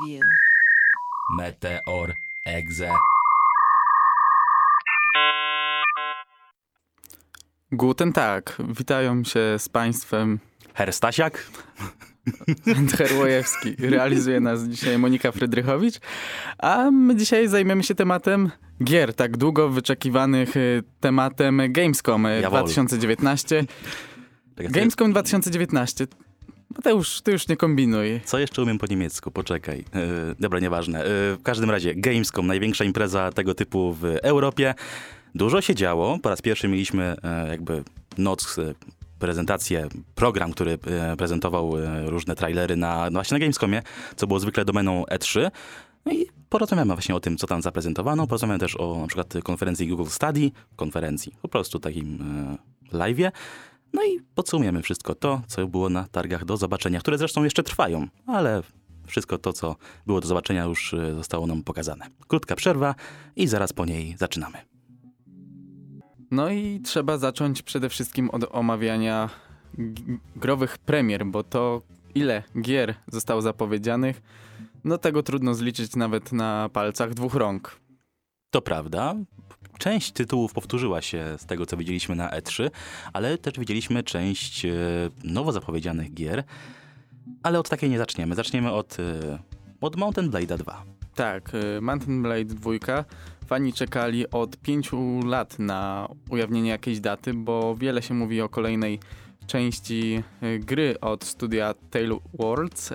Preview. Meteor Exe. Guten Tag, witają się z Państwem Herr Stasiak? Herłojewski. Realizuje nas dzisiaj Monika Frydrychowicz, a my dzisiaj zajmiemy się tematem gier, tak długo wyczekiwanych y, tematem Gamescom y, Jawohl. 2019. Czekaj, Gamescom 2019. Mateusz, ty już nie kombinuj. Co jeszcze umiem po niemiecku? Poczekaj. Yy, dobra, nieważne. Yy, w każdym razie, Gamescom, największa impreza tego typu w Europie. Dużo się działo. Po raz pierwszy mieliśmy e, jakby noc, prezentację, program, który prezentował różne trailery na, no właśnie na Gamescomie, co było zwykle domeną E3. No i porozmawiamy właśnie o tym, co tam zaprezentowano. Porozmawiamy też o na przykład konferencji Google Study, konferencji, po prostu takim e, live'ie. No i podsumujemy wszystko to, co było na targach do zobaczenia, które zresztą jeszcze trwają, ale wszystko to, co było do zobaczenia, już e, zostało nam pokazane. Krótka przerwa i zaraz po niej zaczynamy. No i trzeba zacząć przede wszystkim od omawiania growych premier, bo to ile gier zostało zapowiedzianych, no tego trudno zliczyć nawet na palcach dwóch rąk. To prawda, część tytułów powtórzyła się z tego, co widzieliśmy na E3, ale też widzieliśmy część e, nowo zapowiedzianych gier, ale od takiej nie zaczniemy. Zaczniemy od, e, od Mountain Blade'a 2. Tak, y, Mountain Blade 2. Fani czekali od pięciu lat na ujawnienie jakiejś daty, bo wiele się mówi o kolejnej części gry od studia Tale Worlds.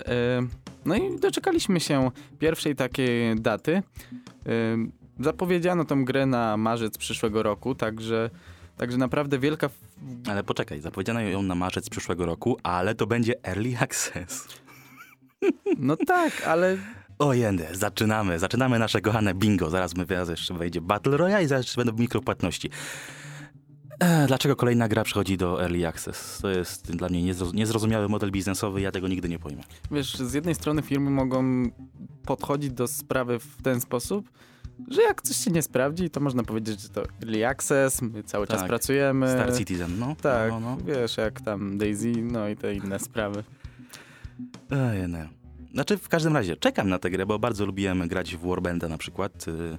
No i doczekaliśmy się pierwszej takiej daty. Zapowiedziano tą grę na marzec przyszłego roku, także, także naprawdę wielka Ale poczekaj, zapowiedziano ją na marzec przyszłego roku, ale to będzie Early Access. No tak, ale O jędy, zaczynamy, zaczynamy nasze kochane bingo. Zaraz my jeszcze wejdzie Battle Royale i zaraz będą mikropłatności. E, dlaczego kolejna gra przychodzi do Early Access? To jest dla mnie niezro- niezrozumiały model biznesowy, ja tego nigdy nie pojmę. Wiesz, z jednej strony firmy mogą podchodzić do sprawy w ten sposób, że jak coś się nie sprawdzi, to można powiedzieć, że to early access, my cały czas Tak. pracujemy. Star Citizen, no. Tak, No, no. wiesz, jak tam Daisy, no i te inne sprawy. Ej, nie. Znaczy, w każdym razie, czekam na tę grę, bo bardzo lubiłem grać w Warbanda na przykład. Y,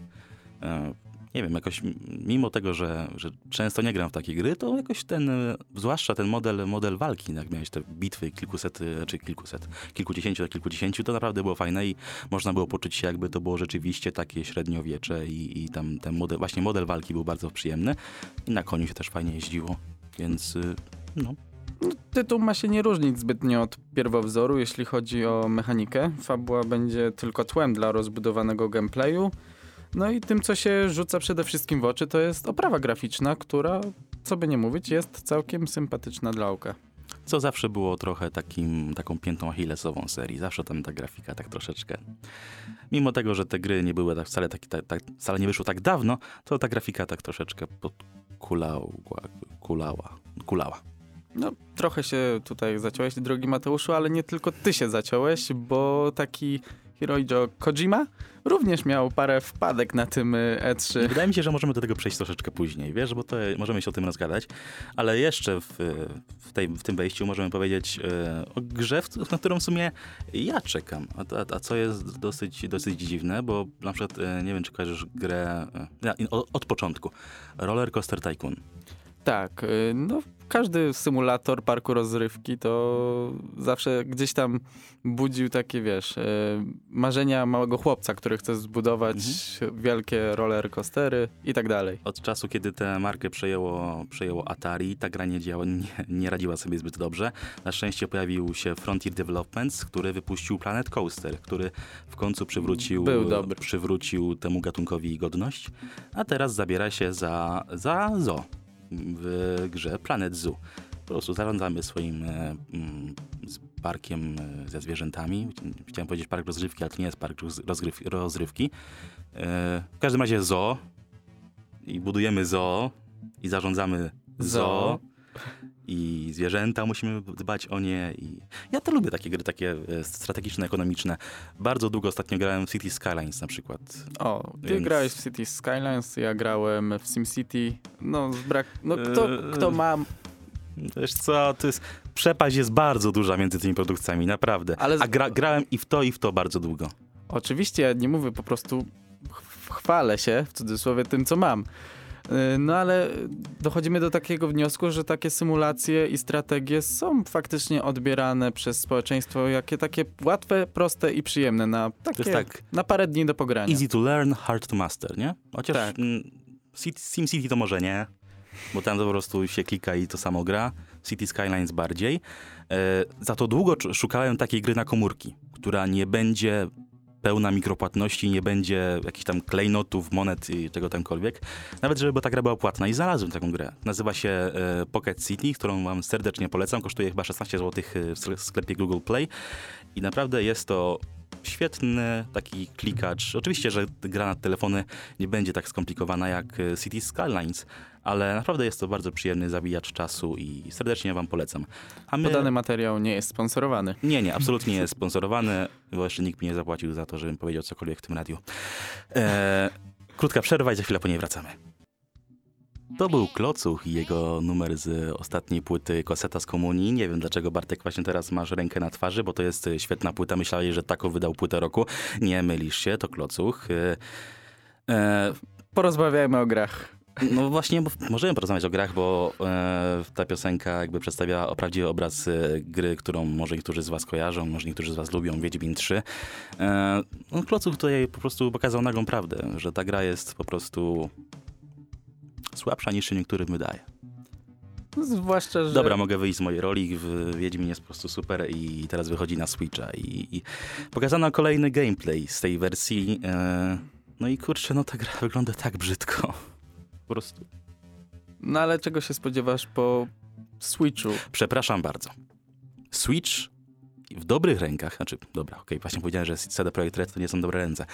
e, nie wiem, jakoś mimo tego, że, że często nie gram w takie gry, to jakoś ten, y, zwłaszcza ten model, model walki, jak miałeś te bitwy kilkuset, czy kilkuset, kilkudziesięciu do kilkudziesięciu, to naprawdę było fajne i można było poczuć się, jakby to było rzeczywiście takie średniowiecze i, i tam ten model, właśnie model walki był bardzo przyjemny i na koniu się też fajnie jeździło, więc y, no, Tytuł ma się nie różnić zbytnio od pierwowzoru, jeśli chodzi o mechanikę. Fabuła będzie tylko tłem dla rozbudowanego gameplayu. No i tym, co się rzuca przede wszystkim w oczy, to jest oprawa graficzna, która, co by nie mówić, jest całkiem sympatyczna dla oka. Co zawsze było trochę takim, taką piętą achillesową serii. Zawsze tam ta grafika tak troszeczkę. Mimo tego, że te gry nie były tak wcale, tak, tak, tak, wcale nie wyszły tak dawno, to ta grafika tak troszeczkę podkulała, kulała, kulała. No, trochę się tutaj zaciąłeś, drogi Mateuszu, ale nie tylko ty się zaciąłeś, bo taki Hiroijo Kojima również miał parę wpadek na tym y, E3. Wydaje mi się, że możemy do tego przejść troszeczkę później, wiesz, bo to możemy się o tym rozgadać, ale jeszcze w, w, tej, w tym wejściu możemy powiedzieć e, o grze, na którą w sumie ja czekam, a, a, a co jest dosyć, dosyć dziwne, bo na przykład nie wiem, czy kojarzysz grę od, od początku, Roller Coaster Tycoon. Tak, y, no każdy symulator parku rozrywki to zawsze gdzieś tam budził takie, wiesz, y, marzenia małego chłopca, który chce zbudować wielkie roller coastery i tak dalej. Od czasu, kiedy tę markę przejęło, przejęło Atari, ta gra nie, działa, nie, nie radziła sobie zbyt dobrze. Na szczęście pojawił się Frontier Developments, który wypuścił Planet Coaster, który w końcu przywrócił, przywrócił temu gatunkowi godność, a teraz zabiera się za, za zoo w grze Planet Zoo. Po prostu zarządzamy swoim e, mm, z parkiem e, ze zwierzętami. Chciałem powiedzieć park rozrywki, ale to nie jest park rozgryw, rozrywki. E, w każdym razie zoo i budujemy zoo i zarządzamy zoo. Zoo. I zwierzęta musimy dbać o nie. I ja to lubię takie gry, takie e, strategiczne, ekonomiczne. Bardzo długo ostatnio grałem w City Skylines na przykład. O, ty Więc- grałeś w City Skylines, ja grałem w SimCity. No, brak, no kto, Eee. kto ma, Wiesz co, to jest, przepaść jest bardzo duża między tymi produkcjami, naprawdę. Ale A gra, grałem i w to, i w to bardzo długo. Oczywiście ja nie mówię po prostu ch- chwalę się w cudzysłowie tym, co mam. Y, No ale dochodzimy do takiego wniosku, że takie symulacje i strategie są faktycznie odbierane przez społeczeństwo jakie takie łatwe, proste i przyjemne na, takie, tak, na parę dni do pogrania. easy to learn, hard to master, nie? Chociaż Tak. mm, City- SimCity to może nie, bo tam to po prostu się klika i to samo gra. City Skylines bardziej. E, za to długo szukałem takiej gry na komórki, która nie będzie pełna mikropłatności, nie będzie jakichś tam klejnotów, monet i czego tamkolwiek. Nawet żeby ta gra była płatna i znalazłem taką grę. Nazywa się e, Pocket City, którą wam serdecznie polecam. Kosztuje chyba 16 zł w skle- sklepie Google Play i naprawdę jest to świetny taki klikacz. Oczywiście, że gra na telefony nie będzie tak skomplikowana jak e, City Skylines, ale naprawdę jest to bardzo przyjemny zabijacz czasu i serdecznie wam polecam. A my... Podany materiał nie jest sponsorowany. Nie, nie, absolutnie nie jest sponsorowany, bo jeszcze nikt mi nie zapłacił za to, żebym powiedział cokolwiek w tym radiu. E, krótka przerwa i za chwilę po niej wracamy. To był Klocuch i jego numer z ostatniej płyty Koseta z Komunii. Nie wiem dlaczego Bartek właśnie teraz masz rękę na twarzy, bo to jest świetna płyta. Myślałeś, że taką wydał płytę roku. Nie mylisz się, to Klocuch. E, e, Porozmawiajmy o grach. No właśnie, bo możemy porozmawiać o grach, bo e, ta piosenka jakby przedstawia prawdziwy obraz e, gry, którą może niektórzy z was kojarzą, może niektórzy z was lubią, Wiedźmin 3. E, no, Klocuch tutaj po prostu pokazał nagą prawdę, że ta gra jest po prostu słabsza niż się niektórym wydaje. Zwłaszcza, że... Dobra, mogę wyjść z mojej roli, w Wiedźmin jest po prostu super i teraz wychodzi na Switcha i, i pokazano kolejny gameplay z tej wersji. E, no i kurczę, no ta gra wygląda tak brzydko. Po prostu No ale czego się spodziewasz po Switchu? Przepraszam bardzo. Switch w dobrych rękach, znaczy, dobra, okej, właśnie powiedziałem, że CD Projekt Red to nie są dobre ręce,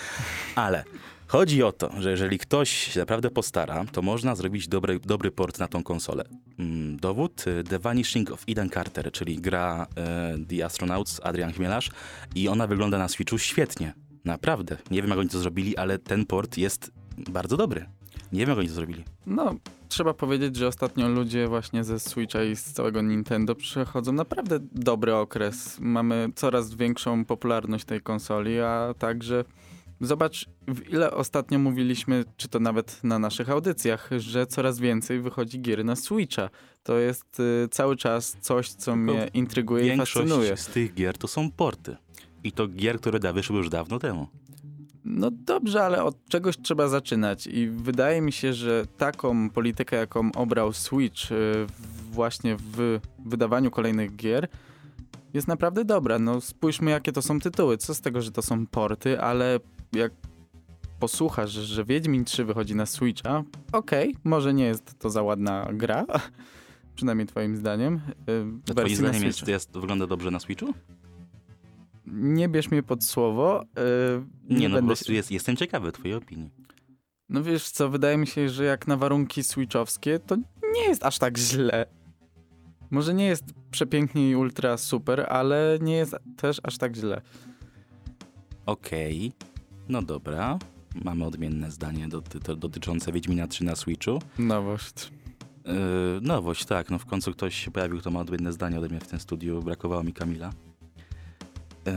ale chodzi o to, że jeżeli ktoś się naprawdę postara, to można zrobić dobry, dobry port na tą konsolę. Mm, Dowód, y, The Vanishing of Eden Carter, czyli gra e, The Astronauts, Adrian Chmielarz i ona wygląda na Switchu świetnie. Naprawdę. Nie wiem, jak oni to zrobili, ale ten port jest bardzo dobry. Nie wiem, jak oni to zrobili. No, trzeba powiedzieć, że ostatnio ludzie właśnie ze Switcha i z całego Nintendo przechodzą naprawdę dobry okres. Mamy coraz większą popularność tej konsoli, a także zobacz, w ile ostatnio mówiliśmy, czy to nawet na naszych audycjach, że coraz więcej wychodzi gier na Switcha. To jest y, cały czas coś, co mnie intryguje i Większość fascynuje. z tych gier to są porty. I to gier, które da wyszły już dawno temu. No dobrze, ale od czegoś trzeba zaczynać i wydaje mi się, że taką politykę, jaką obrał Switch y, właśnie w wydawaniu kolejnych gier jest naprawdę dobra. No spójrzmy, jakie to są tytuły. Co z tego, że to są porty, ale jak posłuchasz, że Wiedźmin 3 wychodzi na Switcha, okej, może nie jest to za ładna gra, przynajmniej twoim zdaniem. y, w Twoim zdaniem jest, jest, wygląda dobrze na Switchu? Nie bierz mnie pod słowo. y, Nie, no po prostu jest, jestem ciekawy twojej opinii. No wiesz co, wydaje mi się, że jak na warunki switchowskie, to nie jest aż tak źle. Może nie jest przepięknie i ultra super, ale nie jest też aż tak źle. Okej, no dobra. Mamy odmienne zdanie doty, dotyczące Wiedźmina 3 na Switchu. Nowość. Yy, nowość, tak, no w końcu ktoś się pojawił, kto ma odmienne zdanie ode mnie w tym studiu. Brakowało mi Kamila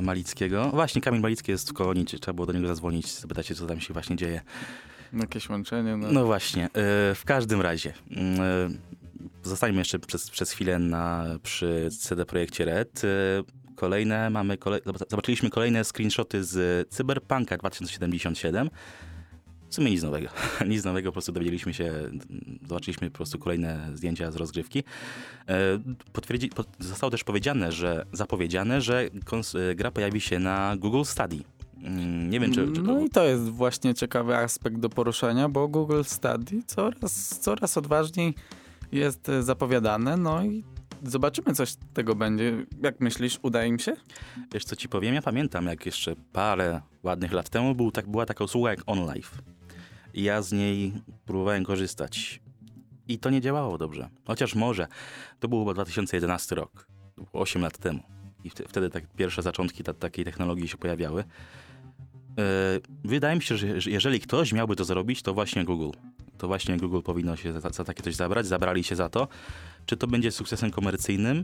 Malickiego. Właśnie, Kamil Malicki jest w kolonii, trzeba było do niego zadzwonić, zapytać się, co tam się właśnie dzieje. Jakieś łączenie, no. No właśnie, e, w każdym razie. e, Zostańmy jeszcze przez, przez chwilę na, przy CD Projekcie Red. E, Kolejne mamy, kole, zobaczyliśmy kolejne screenshoty z Cyberpunka 2077. W sumie nic nowego. Nic nowego, po prostu dowiedzieliśmy się, zobaczyliśmy po prostu kolejne zdjęcia z rozgrywki. E, Potwierdzi, pot, zostało też powiedziane, że zapowiedziane, że e, gra pojawi się na Google Study. Mm, Nie wiem, czy, czy No i to jest właśnie ciekawy aspekt do poruszenia, bo Google Study coraz, coraz odważniej jest e, zapowiadane, no i zobaczymy, coś z tego będzie. Jak myślisz, uda im się? Wiesz co ci powiem? Ja pamiętam, jak jeszcze parę ładnych lat temu był, tak, była taka usługa jak OnLive. Ja z niej próbowałem korzystać. I to nie działało dobrze. Chociaż może. To był chyba 2011 rok. To było 8 lat temu. I wtedy, tak pierwsze zaczątki ta, takiej technologii się pojawiały. Yy, wydaje mi się, że że jeżeli ktoś miałby to zrobić, to właśnie Google. To właśnie Google powinno się za, za takie coś zabrać. Zabrali się za to. Czy to będzie sukcesem komercyjnym?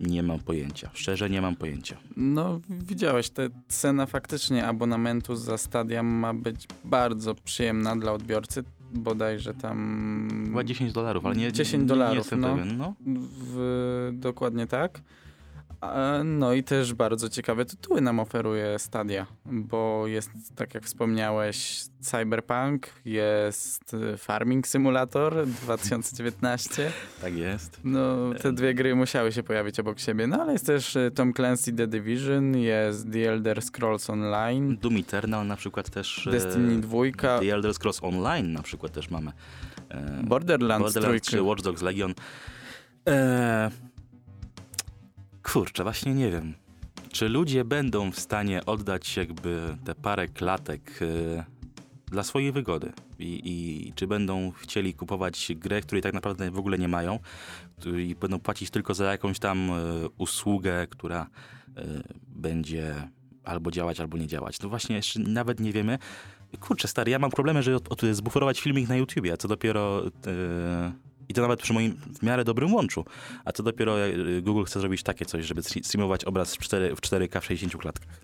Nie mam pojęcia. Szczerze nie mam pojęcia. No, widziałeś, ta cena faktycznie abonamentu za Stadia ma być bardzo przyjemna dla odbiorcy. Bodajże tam... Chyba 10 dolarów, ale nie, 10 nie, nie dolarów, jestem no. pewien. No. W, dokładnie tak. No i też bardzo ciekawe tytuły nam oferuje Stadia, bo jest, tak jak wspomniałeś, Cyberpunk, jest y, Farming Simulator 2019. Tak jest. No, te dwie gry musiały się pojawić obok siebie, no ale jest też y, Tom Clancy The Division, jest The Elder Scrolls Online, Doom Eternal na przykład też. e, Destiny 2, The Elder Scrolls Online na przykład też mamy. E, Borderlands, Borderlands czy trójki. Watch Dogs Legion. E, kurczę, właśnie nie wiem. Czy ludzie będą w stanie oddać jakby te parę klatek e, dla swojej wygody? I, I czy będą chcieli kupować grę, której tak naprawdę w ogóle nie mają i będą płacić tylko za jakąś tam e, usługę, która e, będzie albo działać, albo nie działać. No właśnie, jeszcze nawet nie wiemy. Kurczę, stary, ja mam problemy, żeby od, od, zbuforować filmik na YouTubie, a co dopiero... I to nawet przy moim w miarę dobrym łączu. A co dopiero e, Google chce zrobić takie coś, żeby stre- streamować obraz w, 4, w 4K w 60 klatkach.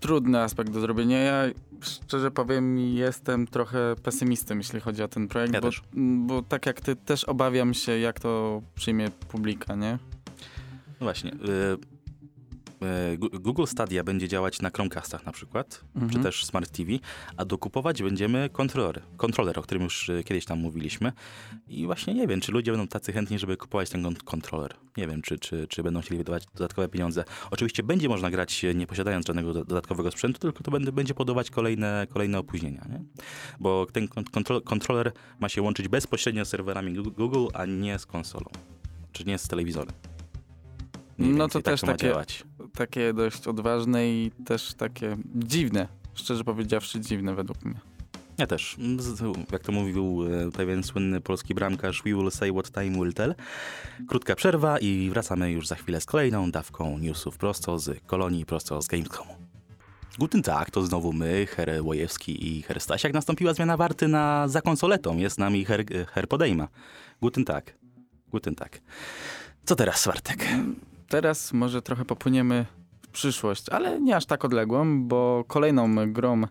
Trudny aspekt do zrobienia. Ja szczerze powiem, jestem trochę pesymistą, jeśli chodzi o ten projekt, Ja bo, bo tak jak ty, też obawiam się, jak to przyjmie publika, nie? No właśnie. Gu- Google Stadia będzie działać na Chromecastach na przykład, Mhm. czy też Smart TV, a dokupować będziemy kontroler, kontroler, o którym już e, kiedyś tam mówiliśmy. I właśnie nie wiem, czy ludzie będą tacy chętni, żeby kupować ten kon- kontroler. Nie wiem, czy, czy, czy będą chcieli wydawać dodatkowe pieniądze. Oczywiście będzie można grać e, nie posiadając żadnego do- dodatkowego sprzętu, tylko to będzie, podawać kolejne, kolejne opóźnienia. Nie? Bo ten kon- kontro- kontroler ma się łączyć bezpośrednio z serwerami Google, a nie z konsolą. Czy nie z telewizorem. Mniej No to tak też ma takie- działać. Takie dość odważne i też takie dziwne, szczerze powiedziawszy dziwne według mnie. Ja też. Mm, Jak to mówił e, pewien słynny polski bramkarz, we will say what time will tell. Krótka przerwa i wracamy już za chwilę z kolejną dawką newsów prosto z kolonii, prosto z Gamescomu. Guten Tag, to znowu my, Her Łojewski i Her Stasiak. Nastąpiła zmiana warty na za konsoletą. Jest z nami Her, Her Podejma. Guten Tag. Guten Tag. Co teraz, Swartek? Teraz może trochę popłyniemy w przyszłość, ale nie aż tak odległą, bo kolejną grą,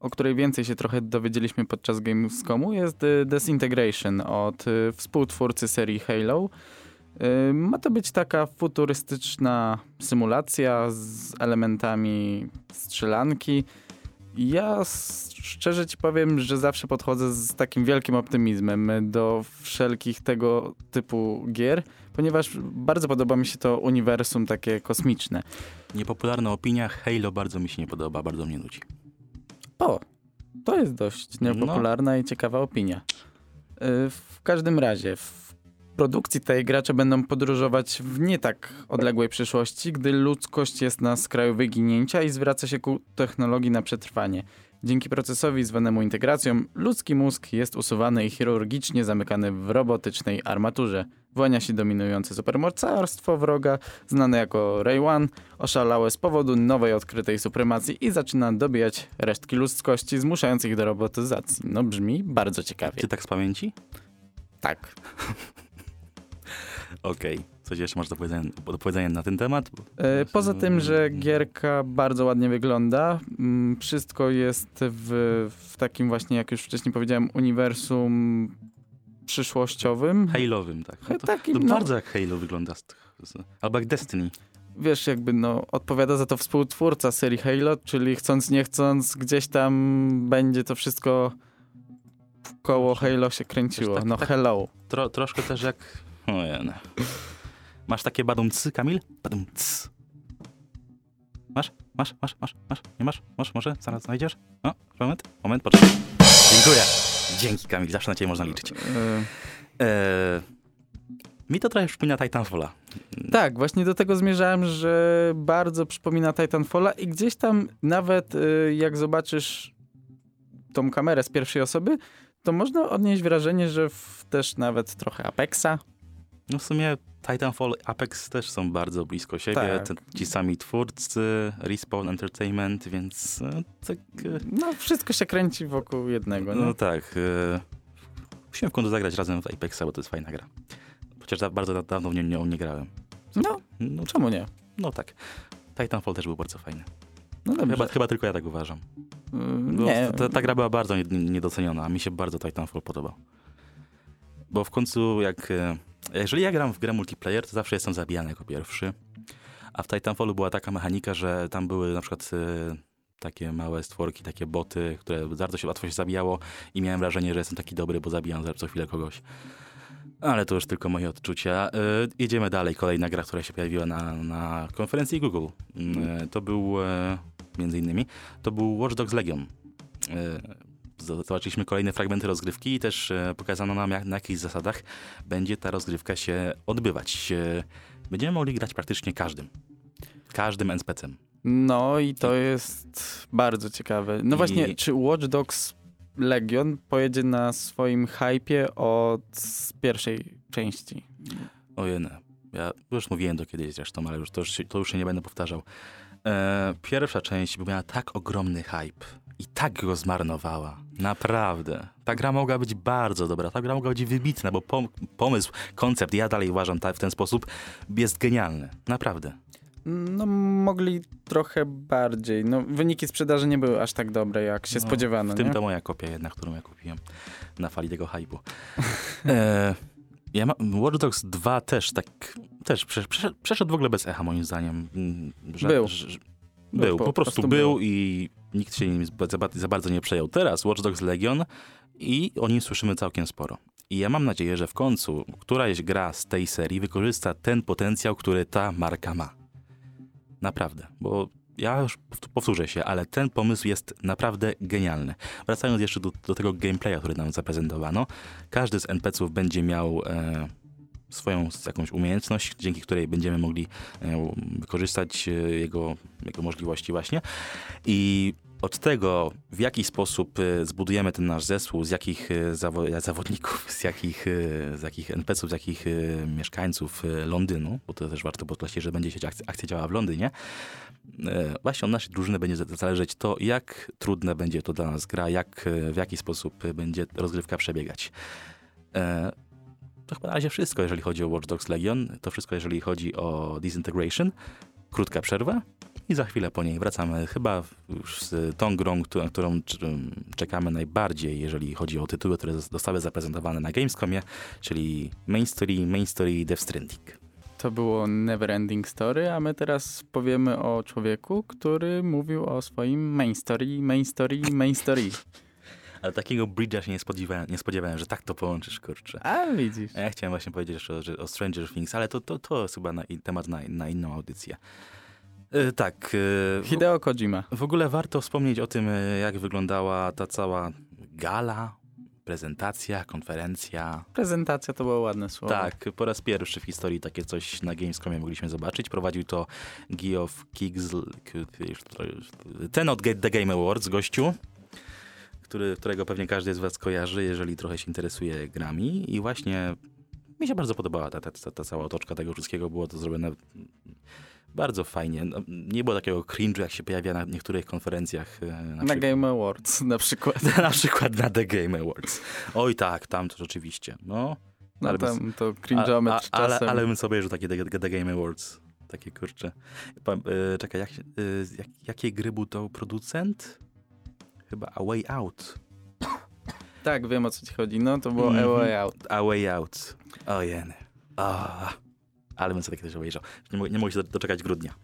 o której więcej się trochę dowiedzieliśmy podczas Gamescomu, jest y, Desintegration od y, współtwórcy serii Halo. Y, Ma to być taka futurystyczna symulacja z elementami strzelanki. Ja szczerze ci powiem, że zawsze podchodzę z takim wielkim optymizmem do wszelkich tego typu gier, ponieważ bardzo podoba mi się to uniwersum takie kosmiczne. Niepopularna opinia, Halo bardzo mi się nie podoba, bardzo mnie nudzi. O, to jest dość niepopularna i ciekawa opinia. Y, W każdym razie, w produkcji tej gracze będą podróżować w nie tak odległej przyszłości, gdy ludzkość jest na skraju wyginięcia i zwraca się ku technologii na przetrwanie. Dzięki procesowi zwanemu integracją, ludzki mózg jest usuwany i chirurgicznie zamykany w robotycznej armaturze. Włania się dominujące supermocarstwo wroga, znane jako Ray One, oszalałe z powodu nowej odkrytej supremacji i zaczyna dobijać resztki ludzkości, zmuszając ich do robotyzacji. No brzmi bardzo ciekawie. Ty tak z pamięci? Tak. Okej. Coś jeszcze masz do powiedzenia, do powiedzenia na ten temat? E, Poza tym, że gierka bardzo ładnie wygląda, mm, wszystko jest w, w takim właśnie, jak już wcześniej powiedziałem, uniwersum przyszłościowym. Halo'owym, tak. He- To, takim, to no, bardzo jak Halo wygląda. Albo jak Destiny. wiesz, jakby no, odpowiada za to współtwórca serii Halo, czyli chcąc nie chcąc, gdzieś tam będzie to wszystko koło Halo się kręciło. tak- No tak- hello. Tro, troszkę też jak... Ojej. Masz takie badum cy, Kamil? Badum cy. Masz? Masz? Masz? Masz? Masz? Nie masz? Masz? Może? Zaraz znajdziesz? O, moment, moment, poczekaj. Dziękuję. Dzięki, Kamil, zawsze na ciebie można liczyć. E, Eee, mi to trochę przypomina Titanfalla. Tak, właśnie do tego zmierzałem, że bardzo przypomina Titanfalla i gdzieś tam nawet y, jak zobaczysz tą kamerę z pierwszej osoby, to można odnieść wrażenie, że w, też nawet trochę Apexa. No w sumie Titanfall i Apex też są bardzo blisko siebie. Tak. Te, ci sami twórcy, Respawn Entertainment, więc e, tak... e, No wszystko się kręci wokół jednego. No No. tak. E, musimy w końcu zagrać razem w Apexa, bo to jest fajna gra. Chociaż bardzo da, dawno w nią nie, nie grałem. No, No, czemu nie? no tak. Titanfall też był bardzo fajny. No. Chyba, chyba tylko ja tak uważam. Mm, Bo nie, Ta, ta gra była bardzo nie- niedoceniona, a mi się bardzo Titanfall podobał. Bo w końcu jak... Jeżeli ja gram w grę multiplayer, to zawsze jestem zabijany jako pierwszy. A w Titanfallu była taka mechanika, że tam były na przykład e, takie małe stworki, takie boty, które bardzo się łatwo się zabijało i miałem wrażenie, że jestem taki dobry, bo zabijam za- co chwilę kogoś. Ale to już tylko moje odczucia. E, jedziemy dalej. Kolejna gra, która się pojawiła na, na konferencji Google. E, to był, e, między innymi, to był Watch Dogs Legion. Zobaczyliśmy kolejne fragmenty rozgrywki i też e, pokazano nam, jak, na jakich zasadach będzie ta rozgrywka się odbywać. E, Będziemy mogli grać praktycznie każdym. Każdym NPC-em. No i to jest bardzo ciekawe. No I- właśnie, czy Watch Dogs Legion pojedzie na swoim hypie od pierwszej części? Ojej, ja już mówiłem to kiedyś zresztą, ale już to, już się, to już się nie będę powtarzał. E, pierwsza część miała tak ogromny hype i tak go zmarnowała. Naprawdę. Ta gra mogła być bardzo dobra, ta gra mogła być wybitna, bo pom- pomysł, koncept, ja dalej uważam ta, w ten sposób, jest genialny. Naprawdę. No mogli trochę bardziej. No wyniki sprzedaży nie były aż tak dobre, jak się No, spodziewano, W tym nie? to moja kopia jedna, którą ja kupiłem na fali tego hype'u. e, ja ma, Watch Dogs 2 też tak, też przesz, przesz, przeszedł w ogóle bez echa moim zdaniem. Mm, Że, Był. Że, był, po, prostu, był, i nikt się nim za, bardzo nie przejął. Teraz Watch Dogs Legion i o nim słyszymy całkiem sporo. I ja mam nadzieję, że w końcu któraś gra z tej serii wykorzysta ten potencjał, który ta marka ma. Naprawdę, bo ja już pow- powtórzę się, ale ten pomysł jest naprawdę genialny. Wracając jeszcze do, do tego gameplaya, który nam zaprezentowano, każdy z NPC-ów będzie miał e, swoją jakąś umiejętność, dzięki której będziemy mogli e, wykorzystać e, jego, jego możliwości właśnie. I od tego, w jaki sposób e, zbudujemy ten nasz zespół, z jakich zawo- zawodników, z jakich, z jakich NPC-ów, z jakich mieszkańców Londynu, bo to też warto podkreślić, że będzie się akcja, akcja w Londynie, właśnie od naszej drużyny będzie za- zależeć to, jak trudna będzie to dla nas gra, jak, w jaki sposób będzie rozgrywka przebiegać. To chyba na razie wszystko, jeżeli chodzi o Watch Dogs Legion. To wszystko, jeżeli chodzi o Disintegration. Krótka przerwa i za chwilę po niej wracamy chyba już z tą grą, którą, na którą cz- czekamy najbardziej, jeżeli chodzi o tytuły, które zos- zostały zaprezentowane na Gamescomie, czyli Main Story, Main Story Death Stranding. To było Neverending Story, a my teraz powiemy o człowieku, który mówił o swoim main story, main story, main story. Ale takiego bridge'a się nie spodziewałem, nie spodziewałem, że tak to połączysz, kurczę. A widzisz. A Ja chciałem właśnie powiedzieć jeszcze o, o Stranger Things, ale to, to, to jest chyba na, temat na, na inną audycję. E, tak. w, Hideo Kojima. w ogóle warto wspomnieć o tym, e, jak wyglądała ta cała gala, prezentacja, konferencja. Prezentacja to było ładne słowo. Tak, po raz pierwszy w historii takie coś na Gamescomie mogliśmy zobaczyć. Prowadził to Geoff Kiggs, ten od The Game Awards, gościu, który, którego pewnie każdy z was kojarzy, jeżeli trochę się interesuje grami. I właśnie mi się bardzo podobała ta, ta, ta, ta cała otoczka tego wszystkiego. Było to zrobione bardzo fajnie. No, nie było takiego cringe'u, jak się pojawia na niektórych konferencjach. e, Na, Na Game Awards na przykład. na przykład na The Game Awards. Oj tak, tam to rzeczywiście. No, No Ale tam to a, cringe'ometr a, ale, ale bym sobie obejrzał takie The, The Game Awards. Takie kurcze. Pa, e, czekaj, jak, e, jak, jakie gry był to producent? Chyba A Way Out. Tak, wiem o co ci chodzi. No to było Mhm. A Way Out. A Way Out. O jeny. Ale bym sobie też obejrzał. Nie, mogę- nie mogę się doczekać grudnia.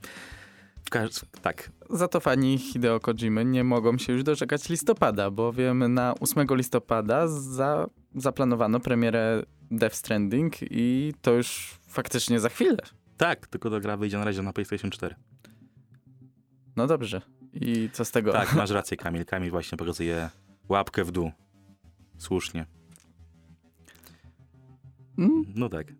Tak, Za to fani Hideo Kojimy nie mogą się już doczekać listopada, bowiem na 8 listopada za, zaplanowano premierę Death Stranding i to już faktycznie za chwilę. tak, tylko ta gra wyjdzie na razie na PlayStation 4. No dobrze. I co z tego? Tak, masz rację Kamil. Kamil właśnie pokazuje łapkę w dół. Słusznie. Mm? No tak.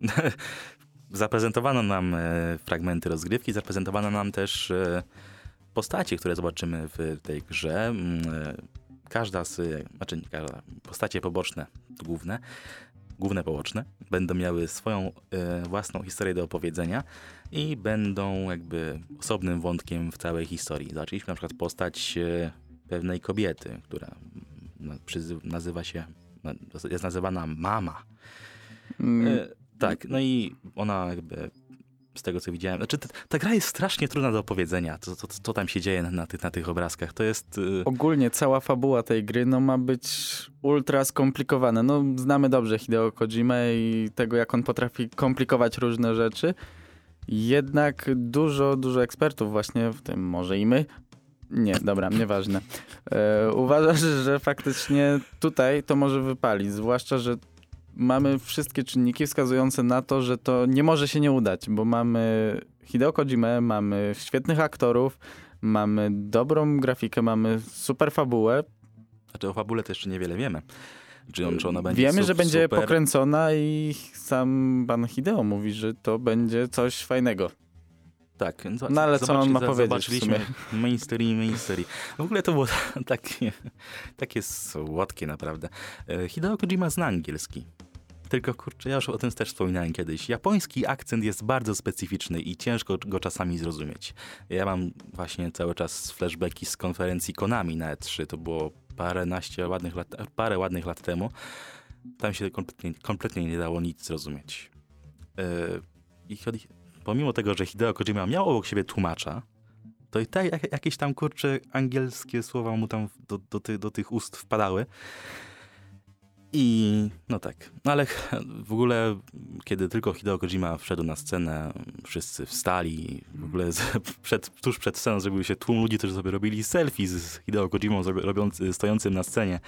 Zaprezentowano nam e, fragmenty rozgrywki, zaprezentowano nam też e, postacie, które zobaczymy w tej grze. Mm, e, Każda z, znaczy nie każda, postacie poboczne, główne, główne poboczne, będą miały swoją e, własną historię do opowiedzenia i będą jakby osobnym wątkiem w całej historii. Zobaczyliśmy na przykład postać e, pewnej kobiety, która na- przyzy- nazywa się, na- jest nazywana Mama. Mm, E, tak, no i ona jakby z tego co widziałem. Znaczy, ta, ta gra jest strasznie trudna do opowiedzenia, co, co, co tam się dzieje na, na, tych, na tych obrazkach. To jest... y, Ogólnie cała fabuła tej gry no, ma być ultra skomplikowana. No, znamy dobrze Hideo Kojimę i tego, jak on potrafi komplikować różne rzeczy. Jednak dużo, dużo ekspertów właśnie, w tym może i my, nie, dobra, nieważne. E, uważasz, że faktycznie tutaj to może wypalić, zwłaszcza, że mamy wszystkie czynniki wskazujące na to, że to nie może się nie udać, bo mamy Hideo Kojimę, mamy świetnych aktorów, mamy dobrą grafikę, mamy super fabułę. Znaczy o fabule to jeszcze niewiele wiemy. Czy, on, czy ona będzie Wiemy, że będzie super. pokręcona i sam pan Hideo mówi, że to będzie coś fajnego. Tak. zo- No ale co on ma powiedzieć Zobaczyliśmy sumie? main story, main story. W ogóle to było takie, takie słodkie naprawdę. E, Hideo Kojima zna angielski. Tylko kurczę, ja już o tym też wspominałem kiedyś. Japoński akcent jest bardzo specyficzny i ciężko go czasami zrozumieć. Ja mam właśnie cały czas flashbacki z konferencji Konami na E3. To było paręnaście ładnych lat, parę ładnych lat temu. Tam się kompletnie, kompletnie nie dało nic zrozumieć. E, I pomimo tego, że Hideo Kojima miał obok siebie tłumacza, to i tak jak, jakieś tam kurcze angielskie słowa mu tam do, do, ty, do tych ust wpadały. I no tak, no ale w ogóle, kiedy tylko Hideo Kojima wszedł na scenę, wszyscy wstali. W ogóle z, przed, tuż przed sceną zrobił się tłum ludzi, którzy sobie robili selfie z Hideo Kojimą stojącym na scenie.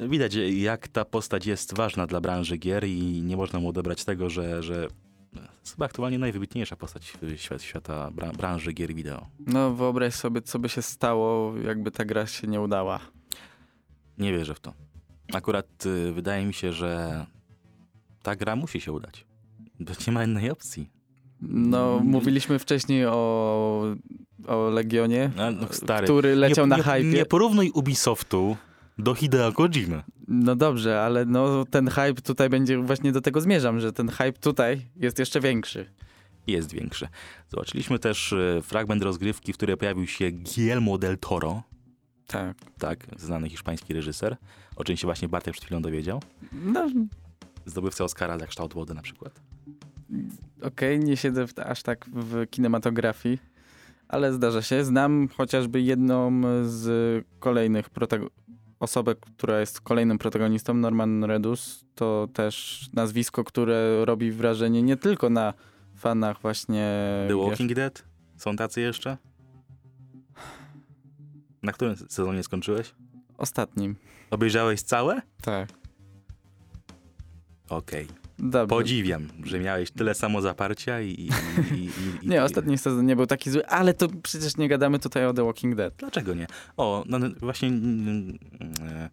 Widać, jak ta postać jest ważna dla branży gier i nie można mu odebrać tego, że, że jest chyba aktualnie najwybitniejsza postać świat, świata bra, branży gier wideo. No wyobraź sobie, co by się stało, jakby ta gra się nie udała. Nie wierzę w to. Akurat y, wydaje mi się, że ta gra musi się udać. Bo nie ma innej opcji. No, mówiliśmy wcześniej o, o Legionie, No, no, stary, który leciał nie, na nie, hypie. Nie porównuj Ubisoftu do Hideo Kojimy. No dobrze, ale no ten hype tutaj będzie, właśnie do tego zmierzam, że ten hype tutaj jest jeszcze większy. Jest większy. Zobaczyliśmy też y, fragment rozgrywki, w której pojawił się Guillermo del Toro. Tak. Tak, znany hiszpański reżyser, o czym się właśnie Bartek przed chwilą dowiedział. No Zdobywca Oscara za kształt wody na przykład. okej, nie siedzę w, aż tak w kinematografii, ale zdarza się. Znam chociażby jedną z kolejnych osobę, która jest kolejnym protagonistą, Norman Redus. To też nazwisko, które robi wrażenie nie tylko na fanach właśnie... The. Walking Dead? Są tacy jeszcze? Na którym sezonie skończyłeś? Ostatnim. Obejrzałeś całe? Tak. Okej. Dobrze. Podziwiam, że miałeś tyle samozaparcia i... i, i, i, i Nie, ostatni sezon nie był taki zły, ale to przecież nie gadamy tutaj o The Walking Dead. Dlaczego nie? O, no, no, właśnie mm, e,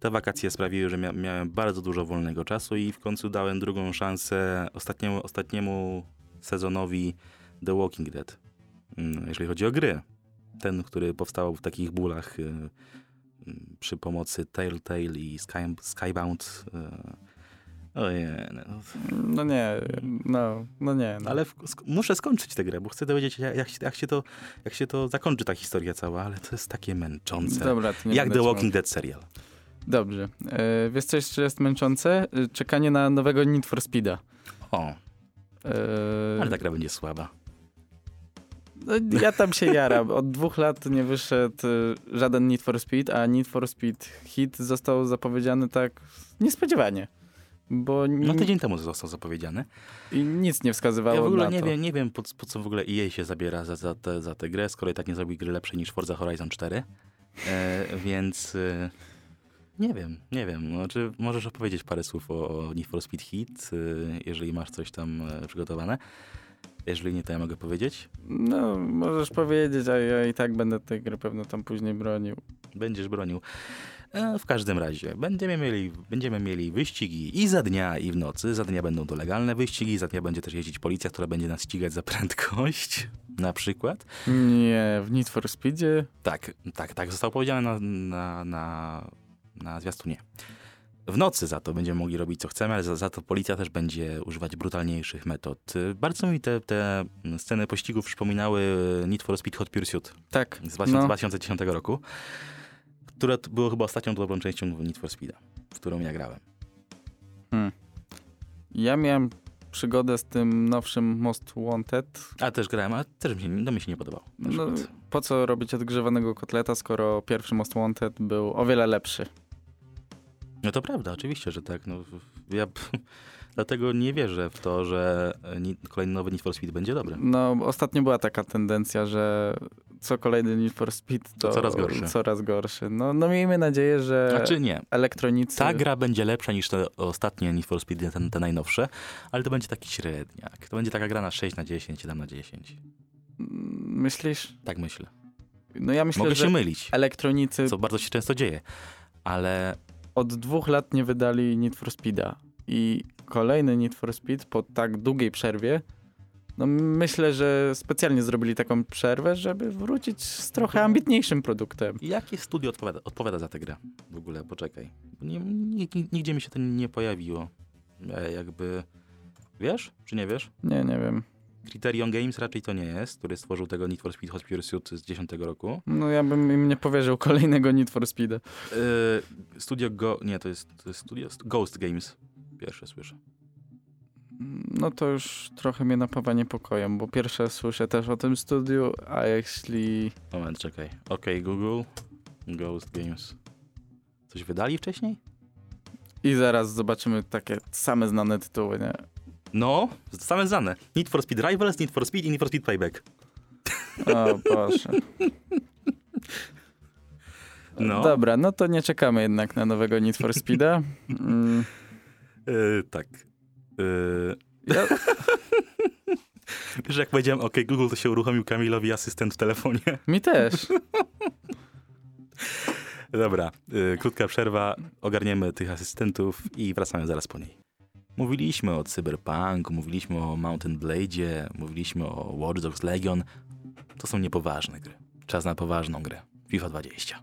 te wakacje sprawiły, że mia miałem bardzo dużo wolnego czasu i w końcu dałem drugą szansę ostatniemu, ostatniemu sezonowi The Walking Dead. Mm, Jeżeli chodzi o gry. Ten, który powstał w takich bólach e, mm, przy pomocy Telltale i Sky, Skybound. e, Ojej, no. No nie, no, no nie. No. Ale w, muszę skończyć tę grę, bo chcę dowiedzieć, jak, jak, się- jak, się to, jak się to zakończy ta historia cała, ale to jest takie męczące. Dobra, to nie jak The Walking. Dead serial. Dobrze. E, wiesz co jeszcze jest męczące? E, Czekanie na nowego Need for Speeda. O, E, ale ta gra będzie słaba. No, ja tam się jaram. Od dwóch lat nie wyszedł e, żaden Need for Speed, a Need for Speed Hit został zapowiedziany tak niespodziewanie. Bo No ni- tydzień temu został zapowiedziany. i nic nie wskazywało Ja w ogóle na nie to. wiem, nie wiem po, po co w ogóle EA się zabiera za, za, tę- za tę grę, skoro i tak nie zrobi gry lepszej niż Forza Horizon 4. E, więc e, nie wiem, nie wiem. No, czy możesz opowiedzieć parę słów o, o Need for Speed Hit, e, jeżeli masz coś tam e, przygotowane? Jeżeli nie, to ja mogę powiedzieć. No, możesz powiedzieć, a ja i tak będę tej gry pewno tam później bronił. Będziesz bronił. E, W każdym razie, będziemy mieli, będziemy mieli wyścigi i za dnia, i w nocy. Za dnia będą to legalne wyścigi, za dnia będzie też jeździć policja, która będzie nas ścigać za prędkość, na przykład. Nie, w Need for Speedzie Tak, tak, tak zostało powiedziane na, na, na, na zwiastunie. W nocy za to będziemy mogli robić co chcemy, ale za, za to policja też będzie używać brutalniejszych metod. Bardzo mi te, te sceny pościgów przypominały Need for Speed Hot Pursuit tak. z 2000, No, 2010 roku, które było chyba ostatnią dobrą częścią Need for Speeda, w którą ja grałem. ja miałem przygodę z tym nowszym Most Wanted. A też grałem, ale też mi się, to mi się nie podobało. No, po co robić odgrzewanego kotleta, skoro pierwszy Most Wanted był o wiele lepszy? No to prawda, oczywiście, że tak. No, ja dlatego nie wierzę w to, że e, kolejny nowy Need for Speed będzie dobry. No, ostatnio była taka tendencja, że co kolejny Need for Speed to, To coraz gorszy. Coraz gorszy. No, no miejmy nadzieję, że Znaczy nie. elektronicy... Ta gra będzie lepsza niż te ostatnie Need for Speed, te, te najnowsze, ale to będzie taki średniak. To będzie taka gra na 6 na 10, 7 na 10. Mm, Myślisz? Tak myślę. No ja myślę, Mogę że się mylić, elektronicy co bardzo się często dzieje, ale od dwóch lat nie wydali Need for Speeda i kolejny Need for Speed po tak długiej przerwie, no myślę, że specjalnie zrobili taką przerwę, żeby wrócić z trochę ambitniejszym produktem. jakie studio odpowiada, odpowiada za tę grę? W ogóle, poczekaj. Nie, nigdzie mi się to nie pojawiło. E, jakby, wiesz, czy nie wiesz? Nie, nie wiem. Criterion Games raczej to nie jest, który stworzył tego Need for Speed Hot Pursuit z 10 roku. No ja bym im nie powierzył kolejnego Need for Speeda. Yy, studio Go... Nie, to jest, to jest studio Ghost Games. Pierwsze słyszę. No to już trochę mnie napawa niepokojem, bo pierwsze słyszę też o tym studiu, a jeśli... Moment, czekaj. OK, Google. Ghost Games. Coś wydali wcześniej? I zaraz zobaczymy takie same znane tytuły, nie? No, same znane. Need for Speed Rivals, Need for Speed i Need for Speed Payback. O Boże. No. Dobra, no to nie czekamy jednak na nowego Need for Speeda. Mm, Yy, tak. Yy, ja, wiesz, jak powiedziałem OK, Google, to się uruchomił Kamilowi asystent w telefonie. mi też. Dobra, yy, krótka przerwa, ogarniemy tych asystentów i wracamy zaraz po niej. Mówiliśmy o Cyberpunku, mówiliśmy o Mountain Blade'zie, mówiliśmy o Watch Dogs Legion. To są niepoważne gry. Czas na poważną grę. FIFA 20.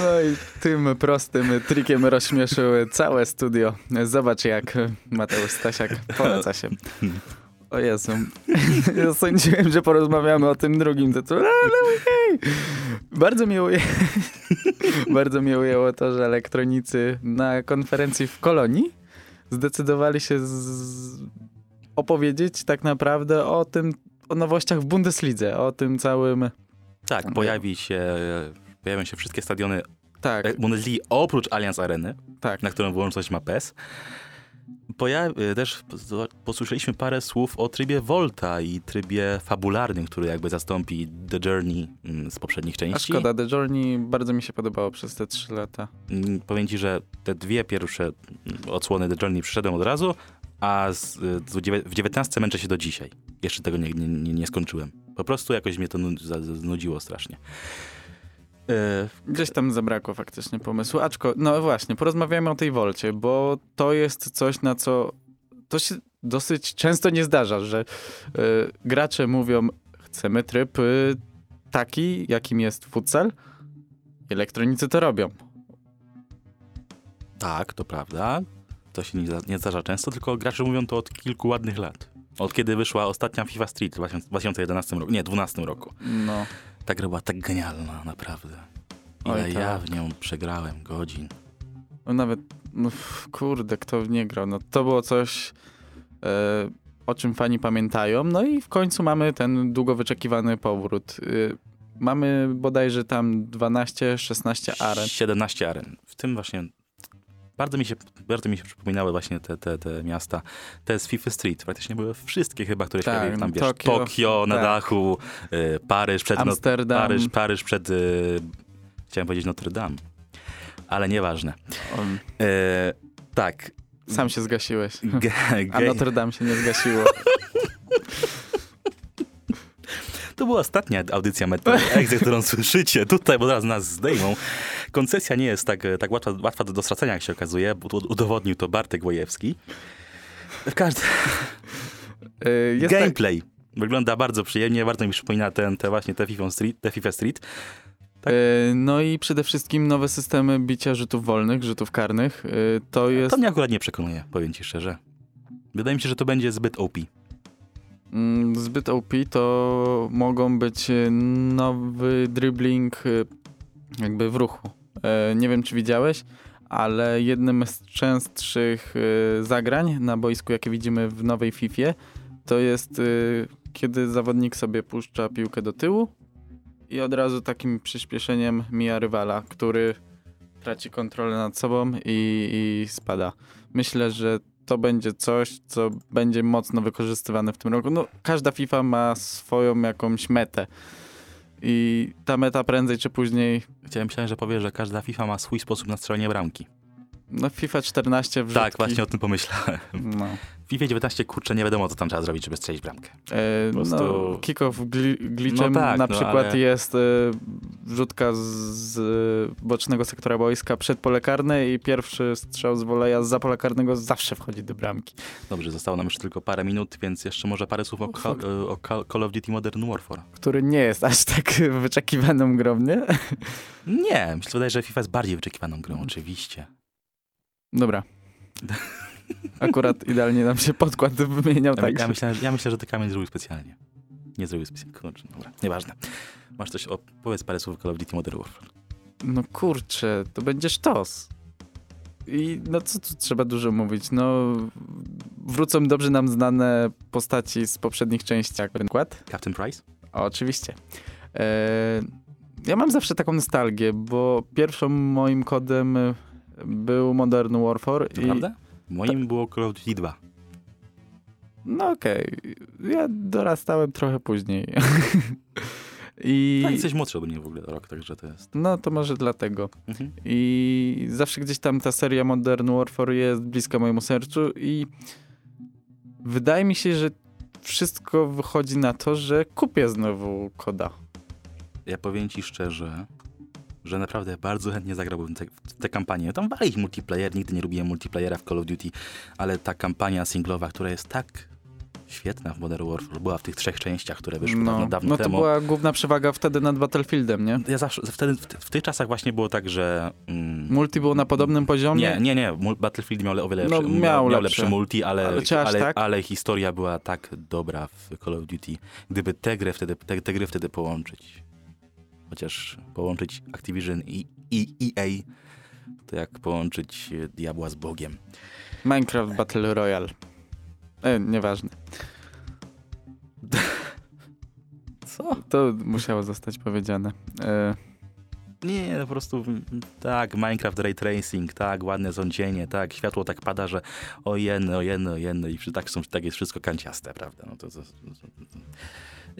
No i tym prostym trikiem rozśmieszyły całe studio. Zobacz jak Mateusz Stasiak poleca się. O Jezu. Ja sądziłem, że porozmawiamy o tym drugim tytule, ale okej. Bardzo mnie uje... Bardzo mnie ujęło to, że elektronicy na konferencji w Kolonii zdecydowali się z... opowiedzieć tak naprawdę o tym, o nowościach w Bundeslidze, o tym całym... Tak, pojawi się, pojawią się wszystkie stadiony Tak, e, Bundesligi oprócz Allianz Areny, tak. na którą wyłączność ma PES. Pojawi, e, też posłyszeliśmy parę słów o trybie Volta i trybie fabularnym, który jakby zastąpi The Journey mm, z poprzednich A części. szkoda, The Journey bardzo mi się podobało przez te trzy lata. Mm, Powiem ci, że te dwie pierwsze mm, odsłony The Journey przyszedłem od razu, a z, z, w 19 męczę się do dzisiaj. Jeszcze tego nie, nie, nie, skończyłem. Po prostu jakoś mnie to nu- za- za- znudziło strasznie. E, Gdzieś tam zabrakło faktycznie pomysłu. Aczko, no właśnie, porozmawiamy o tej Wolcie, bo to jest coś, na co to się dosyć często nie zdarza, że y, gracze mówią, chcemy tryb y, taki, jakim jest futsal. Elektronicy to robią. Tak, to prawda. To się nie, nie zdarza często, tylko gracze mówią to od kilku ładnych lat. Od kiedy wyszła ostatnia FIFA Street w 2000 2011 roku, nie, 2012 roku. No. Ta gra była tak genialna, naprawdę. Ile Oj, ja tak. w nią przegrałem godzin. No nawet, no, kurde, kto w nie grał. No, to było coś, e, o czym fani pamiętają. No i w końcu mamy ten długo wyczekiwany powrót. Y, mamy bodajże tam 12-16 aren. 17 aren. W tym właśnie bardzo mi się, bardzo mi się przypominały właśnie te, te, te miasta. Te z FIFA Street. Praktycznie były wszystkie chyba, które się Tak, pojawiły. Tam wiesz, Tokio, Tokio, na tak. dachu, y, Paryż przed... No, Amsterdam. Paryż, Paryż przed... Y, chciałem powiedzieć Notre Dame. Ale nieważne. O, E, tak. sam się zgasiłeś. Ge, A Notre Dame się nie zgasiło. to była ostatnia audycja Metal Exe, którą słyszycie tutaj, bo teraz nas zdejmą. Koncesja nie jest tak, tak łatwa, łatwa do stracenia, jak się okazuje, bo udowodnił to Bartek Wojewski. W każdym jest tak, gameplay wygląda bardzo przyjemnie, bardzo mi przypomina ten, te właśnie te FIFA Street, te FIFA Street. tak. y, no i przede wszystkim nowe systemy bicia rzutów wolnych, rzutów karnych. Y, to jest... To mnie akurat nie przekonuje, powiem ci szczerze. Wydaje mi się, że to będzie zbyt OP. Mm, zbyt OP, to mogą być y, nowy dribbling jakby w ruchu. E, Nie wiem, czy widziałeś, ale jednym z częstszych y, zagrań na boisku, jakie widzimy w nowej FIFA, to jest y, kiedy zawodnik sobie puszcza piłkę do tyłu i od razu takim przyspieszeniem mija rywala, który traci kontrolę nad sobą i, i spada. Myślę, że to będzie coś, co będzie mocno wykorzystywane w tym roku. No, każda FIFA ma swoją jakąś metę. I ta meta prędzej czy później. Chciałem myślałem, że powie, że każda FIFA ma swój sposób na strzelanie bramki. No, FIFA 14 wrzutki. Tak, właśnie o tym pomyślałem. No. W FIFA 19, kurczę, nie wiadomo, co tam trzeba zrobić, żeby strzelić bramkę. E, prostu- no, kick-off gli glitchem No tak, na no, przykład ale- jest e, wrzutka z, z bocznego sektora boiska przed pole karne i pierwszy strzał z woleja z pole karnego zawsze wchodzi do bramki. Dobrze, zostało nam już tylko parę minut, więc jeszcze może parę słów o, fuck. o Ca- Call of Duty Modern Warfare. Który nie jest aż tak wyczekiwaną grą, nie? Nie, myślę, że FIFA jest bardziej wyczekiwaną grą, oczywiście. Dobra. Akurat idealnie nam się podkład wymieniał Ja, tak. ja, myślę, ja myślę, że to Kamil zrobił specjalnie. Nie zrobił specjalnie. Kurczę, dobra, nieważne. Masz coś, o, powiedz parę słów o Call of Duty Modern Warfare. No kurczę, to będzie sztos. I no co tu trzeba dużo mówić? No wrócą dobrze nam znane postaci z poprzednich części, jak przykład. Captain Price? Oczywiście. E, ja mam zawsze taką nostalgię, bo pierwszym moim kodem był Modern Warfare. To i, prawda? Moim było Call of Duty 2. No okej. Ja dorastałem trochę później. I Tak, jesteś młodszy ode mnie w ogóle rok, także to jest... no to może dlatego. Mhm. I zawsze gdzieś tam ta seria Modern Warfare jest bliska mojemu sercu i wydaje mi się, że wszystko wychodzi na to, że kupię znowu koda. Ja powiem ci szczerze, że naprawdę bardzo chętnie zagrałbym te, w tę kampanię. Tam walić multiplayer, nigdy nie lubiłem multiplayera w Call of Duty, ale ta kampania singlowa, która jest tak świetna w Modern Warfare, była w tych trzech częściach, które wyszły dawno, dawno no to temu. była główna przewaga wtedy nad Battlefieldem, nie? Ja zawsze, wtedy, w, w tych czasach właśnie było tak, że... Mm, Multi było na podobnym poziomie. nie, nie, nie. Battlefield miał o wiele No, lepszy, miał miał lepsze. lepszy multi, ale, Ale ale, tak? ale historia była tak dobra w Call of Duty. Gdyby te gry wtedy, te, te gry wtedy połączyć, chociaż połączyć Activision i, i EA, to jak połączyć e, diabła z Bogiem. Minecraft Battle Royale. E, nieważne. Co? To musiało zostać powiedziane. E, Nie, po prostu mm, tak, Minecraft Ray Tracing, tak, ładne zącienie, tak, światło tak pada, że o jedno, o i tak, są, tak jest wszystko kanciaste, prawda? No to, to, to, to.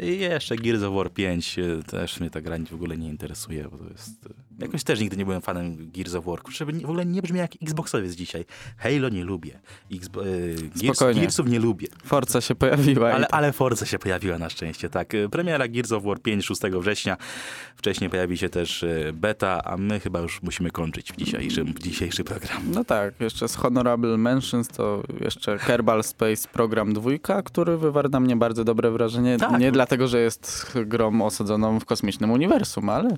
I jeszcze Gears of War 5 e, też mnie ta gra w ogóle nie interesuje, bo to jest... Jakoś też nigdy nie byłem fanem Gears of War. Kurczę, w ogóle nie brzmi jak Xboxowiec dzisiaj. Halo nie lubię. Xbo- e, Gears. Gearsów nie lubię. Forza się pojawiła. Ale, i ale Forza się pojawiła na szczęście, tak. E, Premiera Gears of War 5 6 września. Wcześniej pojawi się też e, beta, a my chyba już musimy kończyć w dzisiejszym, w dzisiejszy program. No tak, jeszcze z Honorable Mentions to jeszcze Kerbal Space Program 2, który wywarł na mnie bardzo dobre wrażenie. Tak. Nie dlatego, że jest grą osadzoną w kosmicznym uniwersum, ale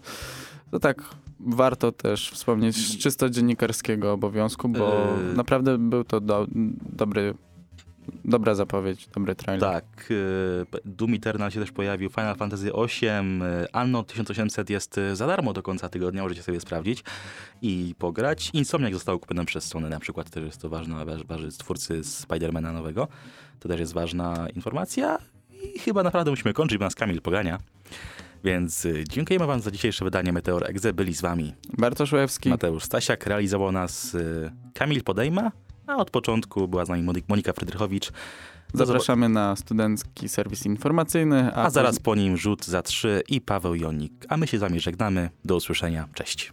to tak warto też wspomnieć czysto dziennikarskiego obowiązku, bo Yy. naprawdę był to do, dobry, dobra zapowiedź, dobry trailer. Tak, e, Doom Eternal się też pojawił, Final Fantasy VIII, Anno 1800 jest e, za darmo do końca tygodnia, możecie sobie sprawdzić i pograć. Insomniac został kupiony przez Sony na przykład, też jest to ważna, waż- waży twórcy Spidermana nowego. To też jest ważna informacja i chyba naprawdę musimy kończyć, bo nas Kamil pogania. Więc e, dziękujemy wam za dzisiejsze wydanie Meteor Exe. Byli z wami Bartosz Łewski, Mateusz Stasiak, realizował nas e, Kamil Podejma, a od początku była z nami Monik- Monika Frydrychowicz. Zapraszamy na studencki serwis informacyjny, a, A zaraz po nim rzut za trzy i Paweł Jonik. A my się z wami żegnamy. Do usłyszenia. Cześć.